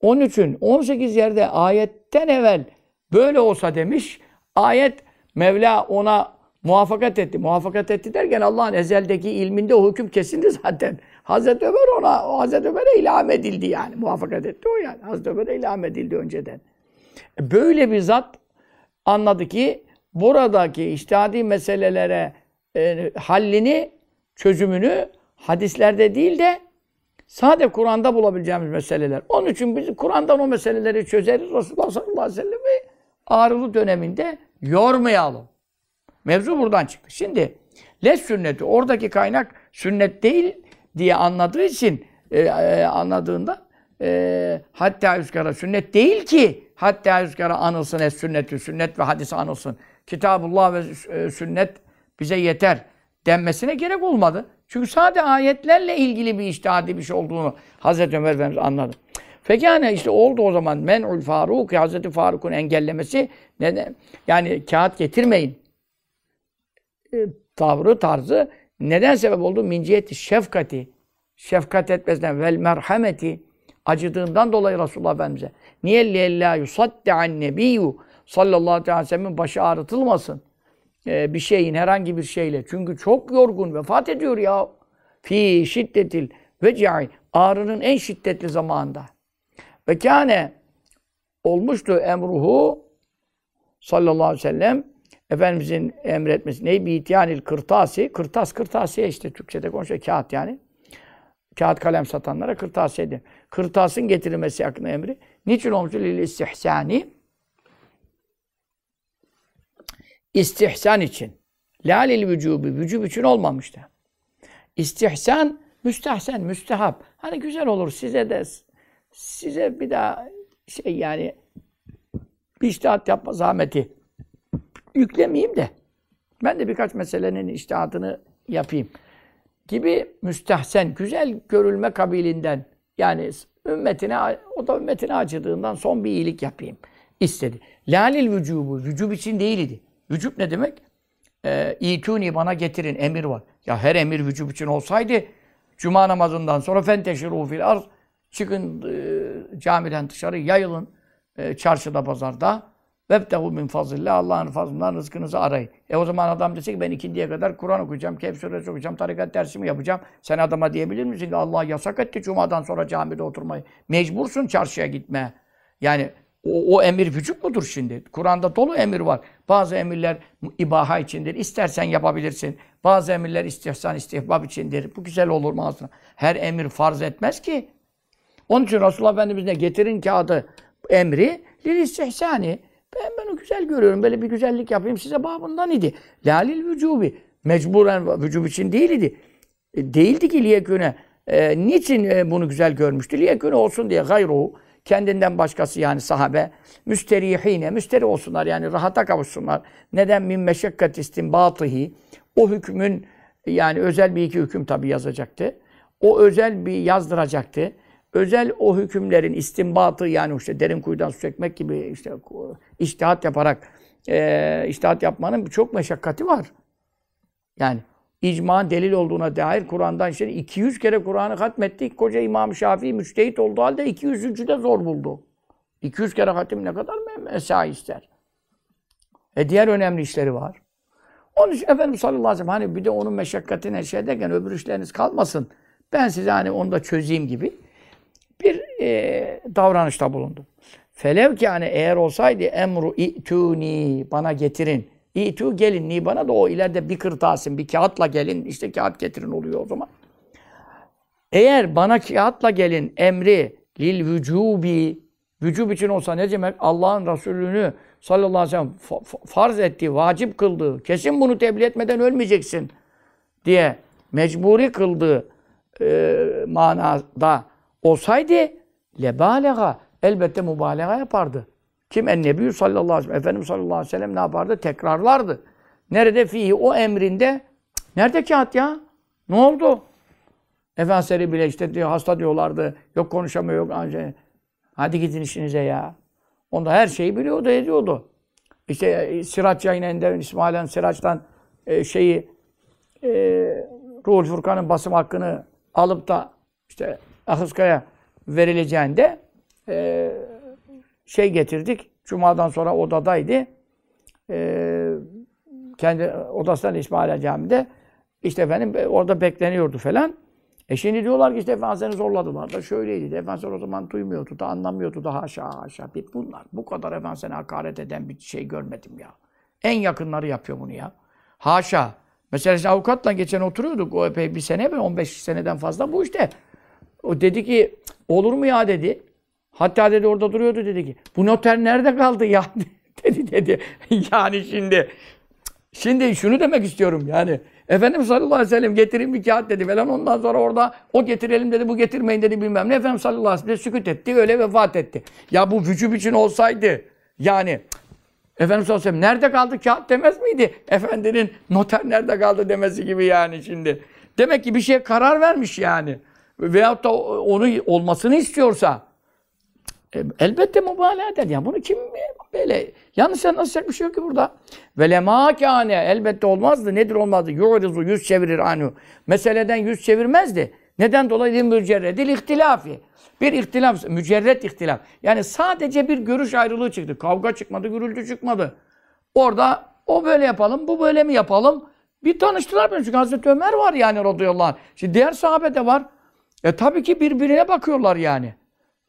Onun için 18 yerde ayetten evvel böyle olsa demiş. Ayet Mevla ona muvaffakat etti. Muvaffakat etti derken Allah'ın ezeldeki ilminde o hüküm kesindi zaten. Hazreti Ömer ona, Hazreti Ömer'e ilham edildi yani. Muvaffakat etti o yani. Hazreti Ömer'e ilham edildi önceden. E, böyle bir zat anladı ki buradaki iştihadi meselelere e, hallini, çözümünü hadislerde değil de Sade Kur'an'da bulabileceğimiz meseleler. Onun için biz Kur'an'dan o meseleleri çözeriz. Resulullah sallallahu aleyhi ve sellem'i ağrılı döneminde yormayalım. Mevzu buradan çıktı. Şimdi les sünneti oradaki kaynak sünnet değil diye anladığı için e, e, anladığında e, hatta yüzkara sünnet değil ki hatta yüzkara anılsın es sünnetü sünnet ve hadis anılsın. Kitabullah ve e, sünnet bize yeter denmesine gerek olmadı. Çünkü sadece ayetlerle ilgili bir iştihadi bir şey olduğunu Hazreti Ömer Efendimiz anladı. Fekâne işte oldu o zaman men'ul Faruk, Hazreti Faruk'un engellemesi neden? Yani kağıt getirmeyin. E, tavrı, tarzı neden sebep oldu? Minciyeti, şefkati. Şefkat etmesinden vel merhameti acıdığından dolayı Resulullah Efendimiz'e. Niye lillâ yusadde'an nebiyyü sallallahu aleyhi ve sellem'in başı ağrıtılmasın e, bir şeyin herhangi bir şeyle. Çünkü çok yorgun vefat ediyor ya. Fi şiddetil veci'i ağrının en şiddetli zamanında. Ve kâne olmuştu emruhu sallallahu aleyhi ve sellem Efendimizin emretmesi ney? Bi ityanil kırtasi. Kırtas, kırtasiye işte Türkçe'de konuşuyor. Kağıt yani. Kağıt kalem satanlara kırtasiye denir. Kırtasın getirilmesi hakkında emri. Niçin olmuştu? Lil istihsani İstihsan için. La lil vücubi. Vücub için olmamıştı. İstihsan, müstehsen, müstehap. Hani güzel olur size de size bir daha şey yani bir iştihat yapma zahmeti yüklemeyeyim de ben de birkaç meselenin iştihatını yapayım gibi müstehsen, güzel görülme kabilinden yani ümmetine, o da ümmetine acıdığından son bir iyilik yapayım istedi. Lalil vücubu, vücub için değildi. Vücub ne demek? E, İtuni bana getirin emir var. Ya her emir vücub için olsaydı cuma namazından sonra fenteşiru fil arz çıkın e, camiden dışarı yayılın e, çarşıda pazarda Vebtehu min fazlillah Allah'ın fazlından rızkınızı arayın. E o zaman adam dese ki ben ikindiye kadar Kur'an okuyacağım, Kehf suresi okuyacağım, tarikat dersimi yapacağım. Sen adama diyebilir misin ki Allah yasak etti cumadan sonra camide oturmayı. Mecbursun çarşıya gitmeye. Yani o, o emir vücut mudur şimdi? Kur'an'da dolu emir var. Bazı emirler ibaha içindir. İstersen yapabilirsin. Bazı emirler istihsan, istihbab içindir. Bu güzel olur mu aslında? Her emir farz etmez ki. Onun için Resulullah Efendimiz ne? Getirin kağıdı emri lil istihsani. Ben bunu güzel görüyorum. Böyle bir güzellik yapayım size babından idi. Lalil vücubi. Mecburen vücub için değil idi. E, değildi ki liyeküne. E, niçin e, bunu güzel görmüştü? Liyeküne olsun diye gayruhu kendinden başkası yani sahabe müsterihine müsteri olsunlar yani rahata kavuşsunlar. Neden min meşakkat istinbatihi o hükmün yani özel bir iki hüküm tabi yazacaktı. O özel bir yazdıracaktı. Özel o hükümlerin istinbatı yani işte derin kuyudan su çekmek gibi işte iştihat yaparak e, iştihat yapmanın çok meşakkati var. Yani icma delil olduğuna dair Kur'an'dan işte 200 kere Kur'an'ı hatmettik. Koca İmam Şafii müçtehit olduğu halde 200. de zor buldu. 200 kere hatim ne kadar mesai ister. E diğer önemli işleri var. Onun için Efendimiz sallallahu aleyhi ve sellem hani bir de onun meşakkatine şey derken öbür işleriniz kalmasın. Ben size hani onu da çözeyim gibi bir e, davranışta bulundu. Felev ki hani eğer olsaydı emru i'tuni bana getirin. İ'tu gelin ni bana da o ileride bir kırtasın, bir kağıtla gelin. işte kağıt getirin oluyor o zaman. Eğer bana kağıtla gelin emri lil vücubi vücub için olsa ne demek? Allah'ın Resulü'nü sallallahu aleyhi ve sellem farz ettiği, vacip kıldığı, kesin bunu tebliğ etmeden ölmeyeceksin diye mecburi kıldığı e, manada olsaydı lebalega elbette mübalağa yapardı. Kim? En Nebi sallallahu aleyhi ve sellem. Efendimiz sallallahu aleyhi ve sellem ne yapardı? Tekrarlardı. Nerede fihi? O emrinde. Nerede kağıt ya? Ne oldu? Efendimiz bile işte diyor, hasta diyorlardı. Yok konuşamıyor, yok anca. Hadi gidin işinize ya. Onda her şeyi biliyordu, ediyordu. İşte e, Sıraç yayınında İsmail'in Sıraç'tan e, şeyi e, Ruhul Furkan'ın basım hakkını alıp da işte Ahıska'ya verileceğinde e, şey getirdik. Cuma'dan sonra odadaydı. E, kendi odasından İsmail Camii'de. İşte efendim e, orada bekleniyordu falan. E şimdi diyorlar ki işte Efendimiz'i zorladılar da şöyleydi. Efendimiz o zaman duymuyordu da anlamıyordu da haşa haşa. Bir bunlar. Bu kadar Efendimiz'e hakaret eden bir şey görmedim ya. En yakınları yapıyor bunu ya. Haşa. Mesela işte avukatla geçen oturuyorduk. O epey bir sene, 15 seneden fazla bu işte. O dedi ki olur mu ya dedi. Hatta dedi orada duruyordu dedi ki bu noter nerede kaldı ya dedi dedi. yani şimdi şimdi şunu demek istiyorum yani Efendimiz sallallahu aleyhi ve sellem getirin bir kağıt dedi falan ondan sonra orada o getirelim dedi bu getirmeyin dedi bilmem ne Efendimiz sallallahu aleyhi ve sellem sükut etti öyle vefat etti. Ya bu vücub için olsaydı yani Efendimiz sallallahu aleyhi ve sellem nerede kaldı kağıt demez miydi? Efendinin noter nerede kaldı demesi gibi yani şimdi. Demek ki bir şeye karar vermiş yani. Veyahut da onu olmasını istiyorsa e, elbette mübalağa eder. Yani bunu kim böyle yanlış anlaşacak bir şey yok ki burada. Ve lemâ kâne elbette olmazdı. Nedir olmazdı? Yu'rizu yüz çevirir anu. Meseleden yüz çevirmezdi. Neden dolayı? Mücerredil ihtilafi. Bir ihtilaf, mücerret ihtilaf. Yani sadece bir görüş ayrılığı çıktı. Kavga çıkmadı, gürültü çıkmadı. Orada o böyle yapalım, bu böyle mi yapalım? Bir tanıştılar beni. Çünkü Hazreti Ömer var yani radıyallahu anh. Şimdi diğer sahabe de var. E tabii ki birbirine bakıyorlar yani.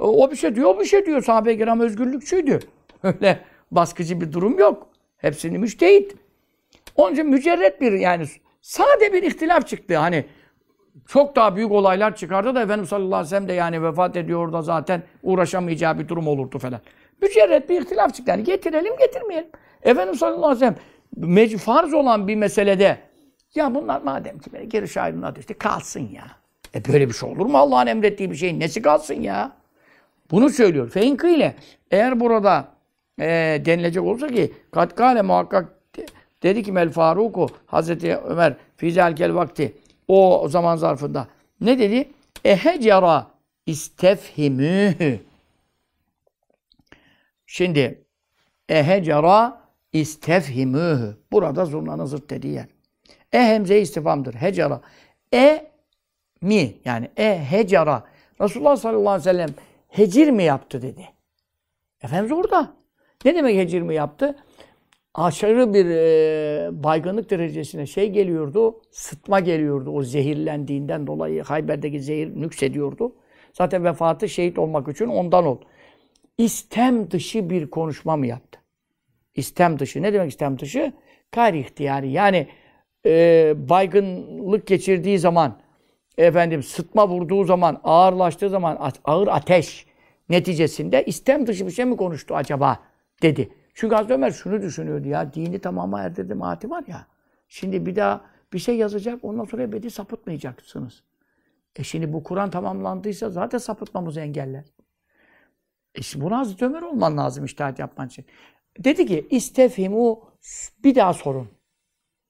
O bir şey diyor, o bir şey diyor. Sahabe-i kiram özgürlükçüydü. Öyle baskıcı bir durum yok. Hepsini müştehit. Onun için mücerret bir yani sade bir ihtilaf çıktı. Hani çok daha büyük olaylar çıkardı da Efendimiz sallallahu aleyhi ve sellem de yani vefat ediyor da zaten uğraşamayacağı bir durum olurdu falan. Mücerret bir ihtilaf çıktı. Yani getirelim getirmeyelim. Efendimiz sallallahu aleyhi ve sellem farz olan bir meselede ya bunlar madem ki böyle geri aydınladı işte kalsın ya. E böyle bir şey olur mu Allah'ın emrettiği bir şeyin nesi kalsın ya? Bunu söylüyor. Fein ile eğer burada e, denilecek olsa ki katkale muhakkak dedi ki Mel Faruku Hazreti Ömer fizelkel vakti o zaman zarfında ne dedi? Ehecara istefhimühü Şimdi ehecara istefhimühü Burada zurnanın zırt dediği yer. E hemze istifamdır. Hecara. E mi yani e hecara. Resulullah sallallahu aleyhi ve sellem hecir mi yaptı dedi. Efendimiz orada. Ne demek hecir mi yaptı? Aşırı bir e, baygınlık derecesine şey geliyordu, sıtma geliyordu o zehirlendiğinden dolayı. Hayber'deki zehir nüksediyordu. Zaten vefatı şehit olmak için ondan oldu. İstem dışı bir konuşma mı yaptı? İstem dışı. Ne demek istem dışı? Gayri ihtiyari. Yani e, baygınlık geçirdiği zaman efendim sıtma vurduğu zaman, ağırlaştığı zaman ağır ateş neticesinde istem dışı bir şey mi konuştu acaba dedi. Çünkü Hazreti Ömer şunu düşünüyordu ya, dini tamama erdirdi mahati var ya. Şimdi bir daha bir şey yazacak, ondan sonra ebedi sapıtmayacaksınız. E şimdi bu Kur'an tamamlandıysa zaten sapıtmamızı engeller. İşte buna Hazreti Ömer olman lazım iştahat yapman için. Dedi ki istefhimu bir daha sorun.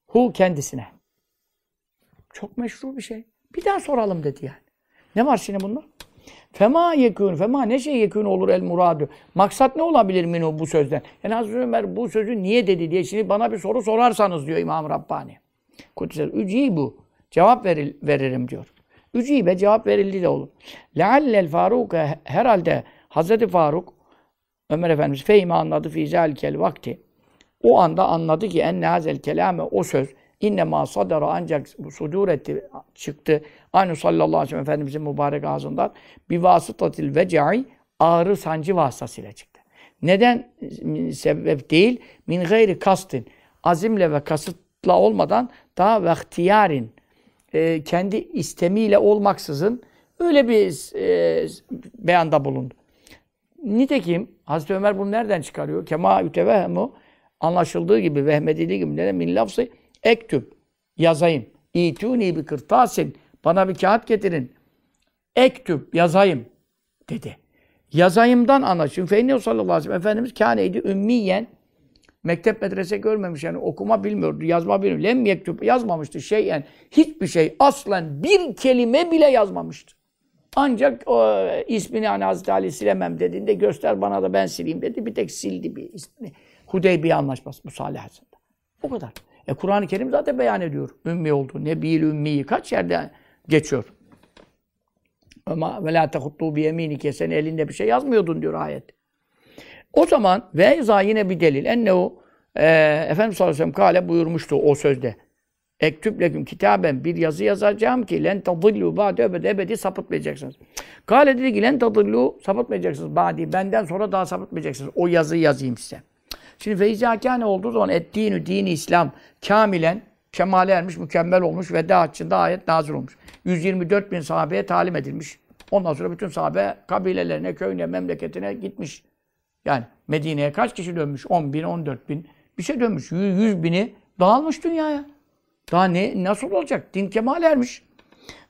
Hu kendisine. Çok meşru bir şey. Bir daha soralım dedi yani. Ne var şimdi bunda? Fema yekûn, fema ne şey yekûn olur el muradu. Maksat ne olabilir minu bu sözden? Yani Hazreti Ömer bu sözü niye dedi diye şimdi bana bir soru sorarsanız diyor İmam Rabbani. Kudüs'e ücî bu. Cevap veril, veririm diyor. Ücibe cevap verildi de olur. Leallel Faruk herhalde Hazreti Faruk Ömer Efendimiz fehime anladı fi zalikel vakti. O anda anladı ki enne hazel kelame o söz innema sadara ancak sudur etti, çıktı. Aynı sallallahu aleyhi ve sellem Efendimizin mübarek ağzından bir vasıtatil vecai ağrı sancı vasıtasıyla çıktı. Neden sebep değil? Min gayri kastin. Azimle ve kasıtla olmadan daha ve ihtiyarin e, kendi istemiyle olmaksızın öyle bir e, beyanda bulundu. Nitekim Hazreti Ömer bunu nereden çıkarıyor? Kema ütevehemu anlaşıldığı gibi, vehmedildiği gibi ne min lafzı ektüb yazayım. İtuni bir kırtasin bana bir kağıt getirin. Ektüb yazayım dedi. Yazayımdan anlaşılıyor. Feyni sallallahu aleyhi ve sellem Efendimiz kâneydi ümmiyen mektep medrese görmemiş yani okuma bilmiyordu, yazma bilmiyordu. Lem yektub yazmamıştı şey yani hiçbir şey aslen bir kelime bile yazmamıştı. Ancak o ismini hani Hazreti Ali silemem dediğinde göster bana da ben sileyim dedi. Bir tek sildi bir ismini. Hudeybiye anlaşması bu salihasında. O kadar. E Kur'an-ı Kerim zaten beyan ediyor. Ümmi oldu. Nebil ümmiyi kaç yerde geçiyor. Ama ve la tehuttu bi yeminike sen elinde bir şey yazmıyordun diyor ayet. O zaman ve za yine bir delil. Ennehu e, Efendimiz sallallahu aleyhi ve sellem kale buyurmuştu o sözde. Ektüb leküm kitaben bir yazı yazacağım ki len tadillu ba'de ebedi ebedi sapıtmayacaksınız. Kale dedi ki len tadillu sapıtmayacaksınız ba'di benden sonra daha sapıtmayacaksınız. O yazıyı yazayım size. Şimdi feizâkâne olduğu zaman ettiğini dini İslam kamilen kemale ermiş, mükemmel olmuş ve açında ayet nazil olmuş. 124 bin sahabeye talim edilmiş. Ondan sonra bütün sahabe kabilelerine, köyüne, memleketine gitmiş. Yani Medine'ye kaç kişi dönmüş? 10 bin, 14 bin. Bir şey dönmüş. 100, 100 bini dağılmış dünyaya. Daha ne nasıl olacak? Din kemal ermiş.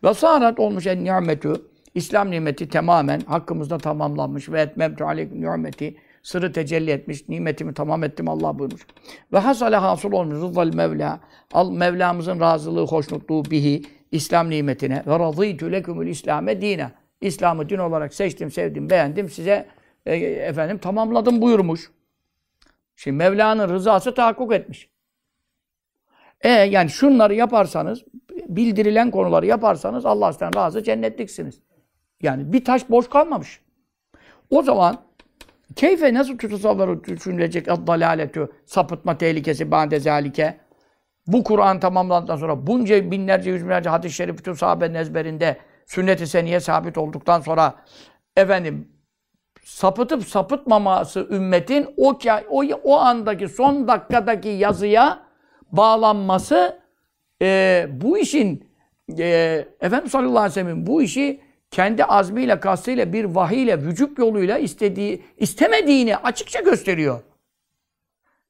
Ve sarat olmuş en nimetü. İslam nimeti tamamen hakkımızda tamamlanmış. Ve etmemtu aleyküm nimeti. Sırrı tecelli etmiş. Nimetimi tamam ettim Allah buyurmuş. Ve hasale hasıl olmuş. Rıdval Mevla. Al Mevlamızın razılığı, hoşnutluğu bihi. İslam nimetine. Ve razıytü lekümül İslame dine. İslam'ı din olarak seçtim, sevdim, beğendim. Size e, efendim tamamladım buyurmuş. Şimdi Mevla'nın rızası tahakkuk etmiş. E yani şunları yaparsanız, bildirilen konuları yaparsanız Allah sizden razı cennetliksiniz. Yani bir taş boş kalmamış. O zaman keyfe nasıl tutasavvaru düşünülecek dalaletü sapıtma tehlikesi bande zalike? Bu Kur'an tamamlandıktan sonra bunca binlerce yüz binlerce hadis-i şerif bütün sahabenin ezberinde sünnet-i seniye sabit olduktan sonra efendim sapıtıp sapıtmaması ümmetin o, o, o andaki son dakikadaki yazıya bağlanması e, bu işin e, Efendimiz sallallahu aleyhi ve sellem bu işi kendi azmiyle, kastıyla, bir vahiyle, vücut yoluyla istediği, istemediğini açıkça gösteriyor.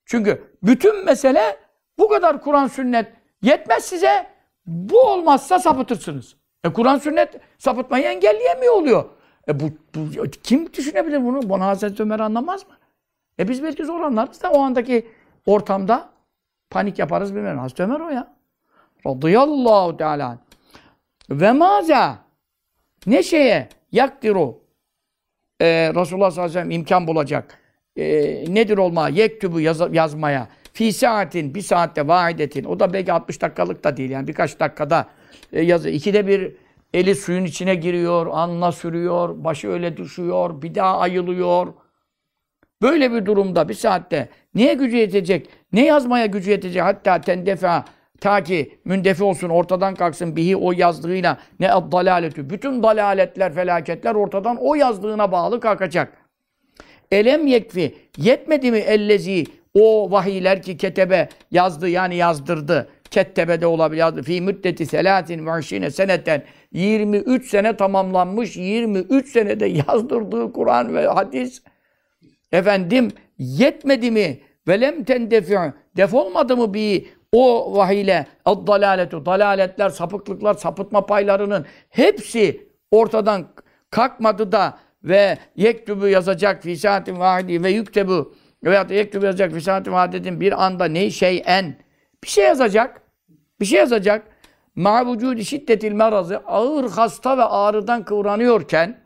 Çünkü bütün mesele bu kadar Kur'an sünnet yetmez size. Bu olmazsa sapıtırsınız. E Kur'an sünnet sapıtmayı engelleyemiyor oluyor. E bu, bu, kim düşünebilir bunu? Bunu Hazreti Ömer anlamaz mı? E biz belki zor anlarız da o andaki ortamda panik yaparız bilmem. Hazreti Ömer o ya. Radıyallahu teala. Ve maza ne şeye yakdiru e, Resulullah sallallahu aleyhi ve sellem imkan bulacak. E, nedir olma? Yektubu yaz, yazmaya. Fi saatin, bir saatte vahidetin. O da belki 60 dakikalık da değil yani birkaç dakikada e, yazı. İkide bir eli suyun içine giriyor, anla sürüyor, başı öyle düşüyor, bir daha ayılıyor. Böyle bir durumda bir saatte niye gücü yetecek? Ne yazmaya gücü yetecek? Hatta tendefa ta ki mündefi olsun, ortadan kalksın bihi o yazdığıyla ne dalaletü. Bütün dalaletler, felaketler ortadan o yazdığına bağlı kalkacak. Elem yekfi. Yetmedi mi ellezi o vahiyler ki ketebe yazdı yani yazdırdı. Kettebe de olabilir. Fi müddeti selatin ve seneten 23 sene tamamlanmış 23 senede yazdırdığı Kur'an ve hadis efendim yetmedi mi velem tendefi defolmadı mı bir o vahiyle dalaletu dalaletler sapıklıklar sapıtma paylarının hepsi ortadan kalkmadı da ve yektubu yazacak fi saatin vahidi ve yüktebu veya da yektubu yazacak fi saatin vahidin bir anda ne şey en bir şey yazacak. Bir şey yazacak. Ma vücudi şiddetil merazı ağır hasta ve ağrıdan kıvranıyorken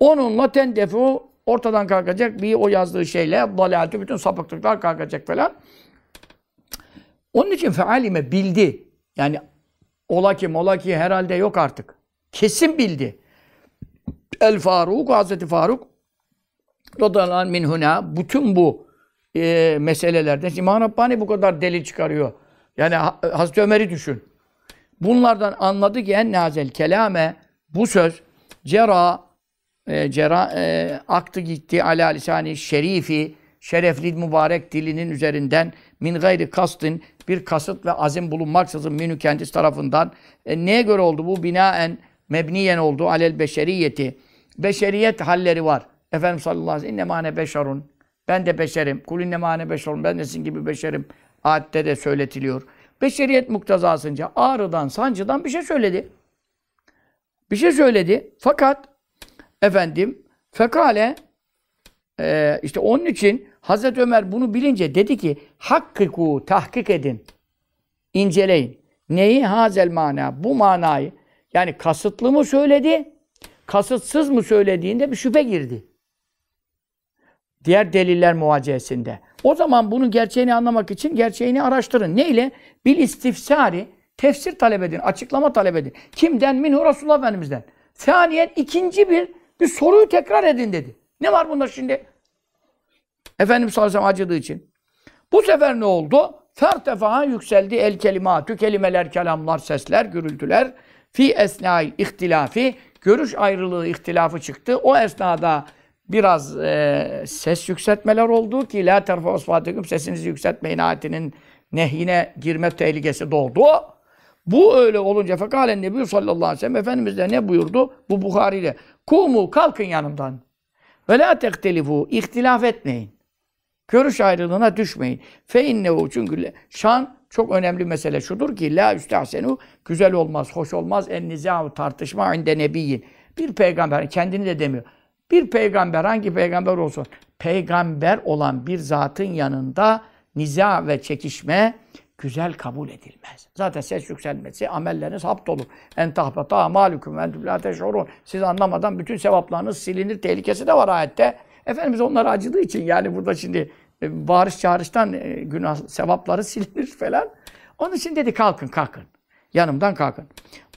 onunla tendefu ortadan kalkacak bir o yazdığı şeyle dalaleti bütün sapıklıklar kalkacak falan. Onun için fealime bildi. Yani ola ki mola ki herhalde yok artık. Kesin bildi. El Faruk, Hazreti Faruk radıyallahu min huna bütün bu e, meselelerden İmam Rabbani bu kadar delil çıkarıyor. Yani Hazreti Ömer'i düşün. Bunlardan anladı ki en nazel kelame bu söz cera e, cera e, aktı gitti ala lisani şerifi şerefli mübarek dilinin üzerinden min gayri kastın bir kasıt ve azim bulunmaksızın minü kendisi tarafından e, neye göre oldu bu binaen mebniyen oldu alel beşeriyeti beşeriyet halleri var. Efendimiz sallallahu aleyhi ve sellem innemâne beşerun ben de beşerim. Kul innemâne beşerun ben de sizin gibi beşerim. Ayette de söyletiliyor. Beşeriyet muktezasınca ağrıdan, sancıdan bir şey söyledi. Bir şey söyledi. Fakat efendim fekale e, işte onun için Hazreti Ömer bunu bilince dedi ki hakkiku tahkik edin. inceleyin. Neyi? Hazel mana. Bu manayı. Yani kasıtlı mı söyledi? Kasıtsız mı söylediğinde bir şüphe girdi. Diğer deliller muvacehesinde. O zaman bunun gerçeğini anlamak için gerçeğini araştırın. Ne ile? Bil istifsari. Tefsir talep edin, açıklama talep edin. Kimden? Minhu Resulullah Efendimiz'den. Saniyen ikinci bir bir soruyu tekrar edin dedi. Ne var bunda şimdi? Efendimiz sallallahu aleyhi acıdığı için. Bu sefer ne oldu? Fertefa yükseldi el kelimatü, kelimeler, kelamlar, sesler, gürültüler. Fi esnail ihtilafi, görüş ayrılığı, ihtilafı çıktı. O esnada biraz e, ses yükseltmeler oldu ki la terfa osfatikum sesinizi yükseltmeyin ayetinin nehyine girme tehlikesi doğdu. Bu öyle olunca fekalen Nebi sallallahu aleyhi ve sellem Efendimiz de ne buyurdu? Bu Bukhari ile. Kumu kalkın yanımdan. Ve la tektelifu ihtilaf etmeyin. Görüş ayrılığına düşmeyin. Fe innehu çünkü şan çok önemli mesele şudur ki la üstahsenu güzel olmaz, hoş olmaz en nizâ tartışma inde nebiyyin. Bir peygamber kendini de demiyor. Bir peygamber hangi peygamber olsun peygamber olan bir zatın yanında niza ve çekişme güzel kabul edilmez. Zaten ses yükselmesi amelleriniz hapt olur. En tahbata amalüküm en la teşurun. Siz anlamadan bütün sevaplarınız silinir tehlikesi de var ayette. Efendimiz onlara acıdığı için yani burada şimdi e, bağırış çağrıştan e, günah sevapları silinir falan. Onun için dedi kalkın kalkın. Yanımdan kalkın.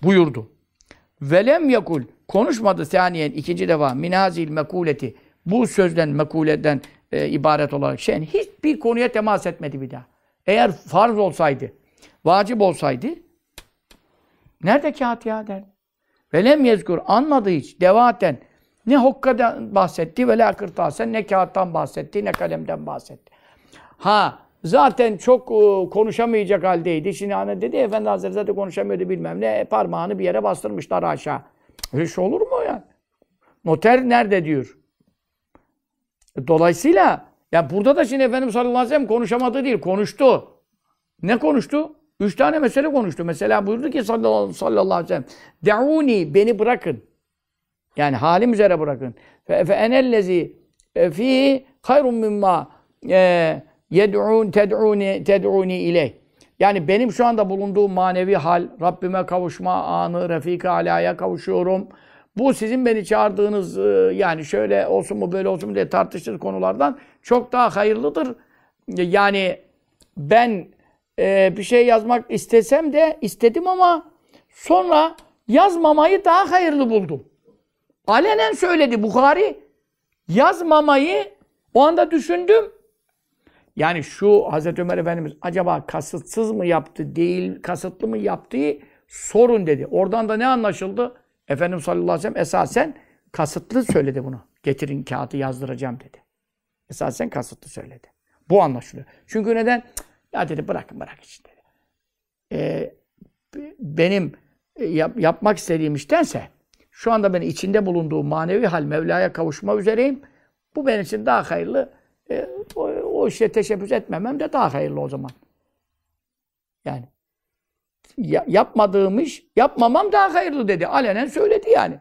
Buyurdu. Velem yakul konuşmadı saniyen ikinci defa minazil mekuleti bu sözden mekuleden e, ibaret olarak şeyin hiçbir konuya temas etmedi bir daha. Eğer farz olsaydı, vacip olsaydı nerede kağıt ya derdi. Velem yezkur anmadı hiç devaten ne hokkadan bahsetti ve la kırtasen ne kağıttan bahsetti ne kalemden bahsetti. Ha zaten çok e, konuşamayacak haldeydi. Şimdi hani dedi Efendi Hazretleri zaten konuşamıyordu bilmem ne. E, parmağını bir yere bastırmışlar aşağı. Öyle şey olur mu yani? Noter nerede diyor. E, dolayısıyla ya burada da şimdi Efendimiz sallallahu aleyhi ve sellem konuşamadı değil, konuştu. Ne konuştu? Üç tane mesele konuştu. Mesela buyurdu ki sallallahu aleyhi ve sellem De'uni, beni bırakın. Yani halim üzere bırakın. Fe, fe enellezi e, fi hayrun mimma e, yed'un ted'uni ted'uni iley. Yani benim şu anda bulunduğum manevi hal, Rabbime kavuşma anı, Refika Ala'ya kavuşuyorum. Bu sizin beni çağırdığınız e, yani şöyle olsun mu böyle olsun mu diye tartıştığınız konulardan çok daha hayırlıdır. Yani ben e, bir şey yazmak istesem de istedim ama sonra yazmamayı daha hayırlı buldum. Alenen söyledi Bukhari. Yazmamayı o anda düşündüm. Yani şu Hazreti Ömer Efendimiz acaba kasıtsız mı yaptı, değil kasıtlı mı yaptığı sorun dedi. Oradan da ne anlaşıldı? Efendimiz sallallahu aleyhi ve sellem esasen kasıtlı söyledi bunu. Getirin kağıdı yazdıracağım dedi. Esasen kasıtlı söyledi. Bu anlaşılıyor. Çünkü neden? Ya dedi bırakın bırak işte. Ee, benim e, yap, yapmak istediğim iştense şu anda ben içinde bulunduğum manevi hal Mevla'ya kavuşma üzereyim. Bu benim için daha hayırlı. E, o, o işe teşebbüs etmemem de daha hayırlı o zaman. Yani ya- yapmadığım iş yapmamam daha hayırlı dedi. Alenen söyledi yani.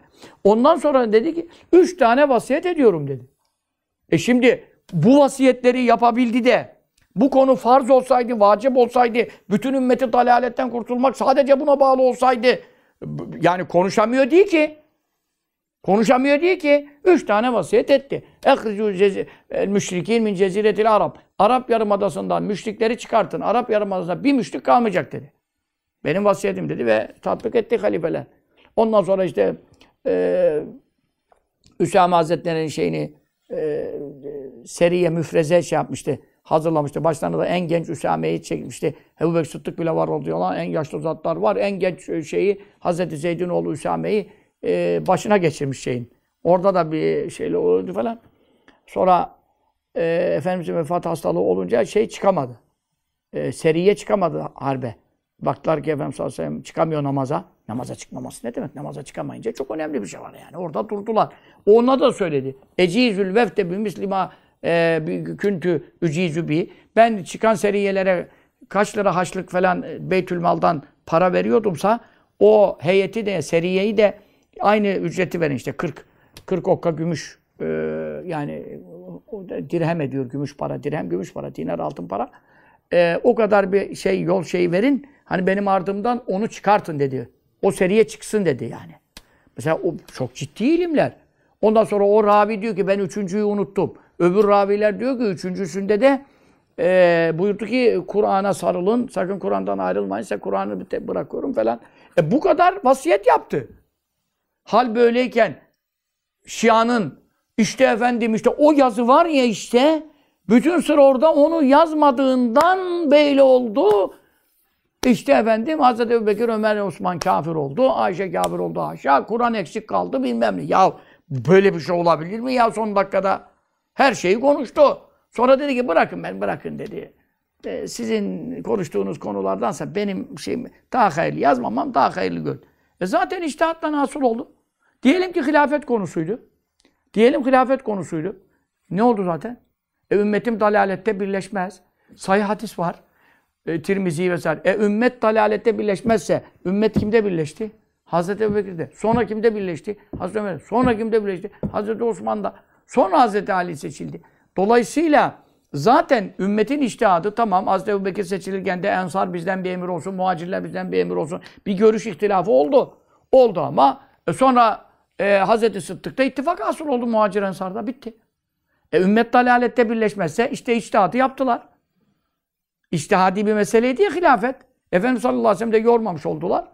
Ondan sonra dedi ki üç tane vasiyet ediyorum dedi. E şimdi bu vasiyetleri yapabildi de bu konu farz olsaydı, vacip olsaydı, bütün ümmeti dalaletten kurtulmak sadece buna bağlı olsaydı yani konuşamıyor değil ki. Konuşamıyor değil ki. Üç tane vasiyet etti. El müşrikin min ceziretil Arap. Arap Yarımadası'ndan müşrikleri çıkartın. Arap Yarımadası'nda bir müşrik kalmayacak dedi. Benim vasiyetim dedi ve tatbik etti halifeler. Ondan sonra işte e, Üsame Hazretleri'nin şeyini e, seriye müfreze şey yapmıştı. Hazırlamıştı. Başlarına da en genç Üsame'yi çekmişti. Ebu Bekir Sıddık bile var o diyorlar. En yaşlı zatlar var. En genç şeyi Hazreti Zeyd'in oğlu Üsame'yi e, başına geçirmiş şeyin. Orada da bir şeyle oldu falan. Sonra e, Efendimiz'in vefat hastalığı olunca şey çıkamadı. E, seriye çıkamadı harbe. Baktılar ki Efendimiz sallallahu aleyhi ve sellem çıkamıyor namaza. Namaza çıkmaması ne demek? Namaza çıkamayınca çok önemli bir şey var yani. Orada durdular. Ona da söyledi. Ecizül vefte bi mislima e, küntü ücizü bi. Ben çıkan seriyelere kaç lira haçlık falan e, Beytülmal'dan para veriyordumsa o heyeti de seriyeyi de aynı ücreti verin işte 40 40 okka gümüş e, yani dirhem ediyor gümüş para dirhem gümüş para dinar altın para e, o kadar bir şey yol şeyi verin. Hani benim ardımdan onu çıkartın dedi. O seriye çıksın dedi yani. Mesela o çok ciddi ilimler. Ondan sonra o ravi diyor ki ben üçüncüyü unuttum. Öbür raviler diyor ki üçüncüsünde de e, buyurdu ki Kur'an'a sarılın. Sakın Kur'an'dan ayrılmayın. Size Kur'an'ı bırakıyorum falan. E, bu kadar vasiyet yaptı. Hal böyleyken Şia'nın işte efendim işte o yazı var ya işte bütün sır orada onu yazmadığından belli oldu. İşte efendim Hazreti Ebubekir, Ömer, Osman kafir oldu. Ayşe kafir oldu haşa. Kur'an eksik kaldı bilmem ne. Ya böyle bir şey olabilir mi ya son dakikada? Her şeyi konuştu. Sonra dedi ki bırakın ben bırakın dedi. E, sizin konuştuğunuz konulardansa benim şeyim daha hayırlı yazmamam daha hayırlı gör. E zaten iştihatla nasıl oldu? Diyelim ki hilafet konusuydu. Diyelim hilafet konusuydu. Ne oldu zaten? E, ümmetim dalalette birleşmez. Sayı hadis var. E, Tirmizi vesaire. E, ümmet dalalette birleşmezse ümmet kimde birleşti? Hazreti Ebubekir'de. Sonra kimde birleşti? Hazreti Ömer'de. Sonra kimde birleşti? Hazreti Osman'da. Sonra Hazreti Ali seçildi. Dolayısıyla zaten ümmetin iştihadı tamam Hazreti Ebubekir seçilirken de Ensar bizden bir emir olsun, muhacirler bizden bir emir olsun. Bir görüş ihtilafı oldu. Oldu ama e, sonra e, Hazreti Sıddık'ta ittifak asıl oldu muhacir Ensar'da. Bitti. E, ümmet dalalette birleşmezse işte içtihadı yaptılar. İçtihadi bir meseleydi ya hilafet. Efendimiz sallallahu aleyhi ve sellem de yormamış oldular.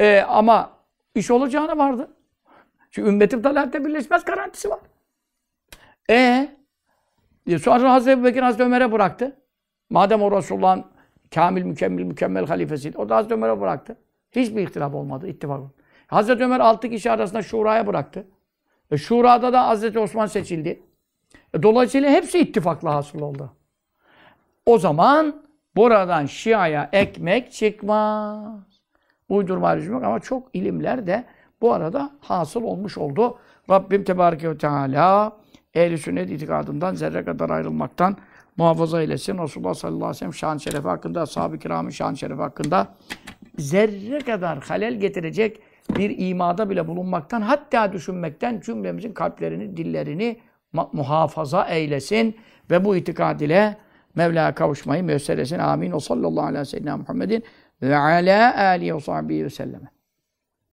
E, ama iş olacağına vardı. Çünkü ümmetim dalalette birleşmez garantisi var. E e, sonra Hazreti Ebubekir Hazreti Ömer'e bıraktı. Madem o Resulullah'ın kamil, mükemmel, mükemmel halifesiydi. O da Hazreti Ömer'e bıraktı. Hiçbir ihtilaf olmadı, ittifak olmadı. Hazreti Ömer altı kişi arasında şuraya bıraktı. E, şurada da Hazreti Osman seçildi. E, dolayısıyla hepsi ittifakla hasıl oldu. O zaman buradan Şia'ya ekmek çıkmaz. Uydurma yok ama çok ilimler de bu arada hasıl olmuş oldu. Rabbim Tebareke ve Teala ehl-i sünnet itikadından zerre kadar ayrılmaktan muhafaza eylesin. Resulullah sallallahu aleyhi ve sellem şan şerefi hakkında, ashab-ı kiramın şan şerefi hakkında zerre kadar halel getirecek bir imada bile bulunmaktan, hatta düşünmekten cümlemizin kalplerini, dillerini muhafaza eylesin ve bu itikad ile Mevla'ya kavuşmayı müyesser etsin. Amin. O sallallahu aleyhi ve sellem Muhammedin ve ala alihi ve sahbihi ve selleme.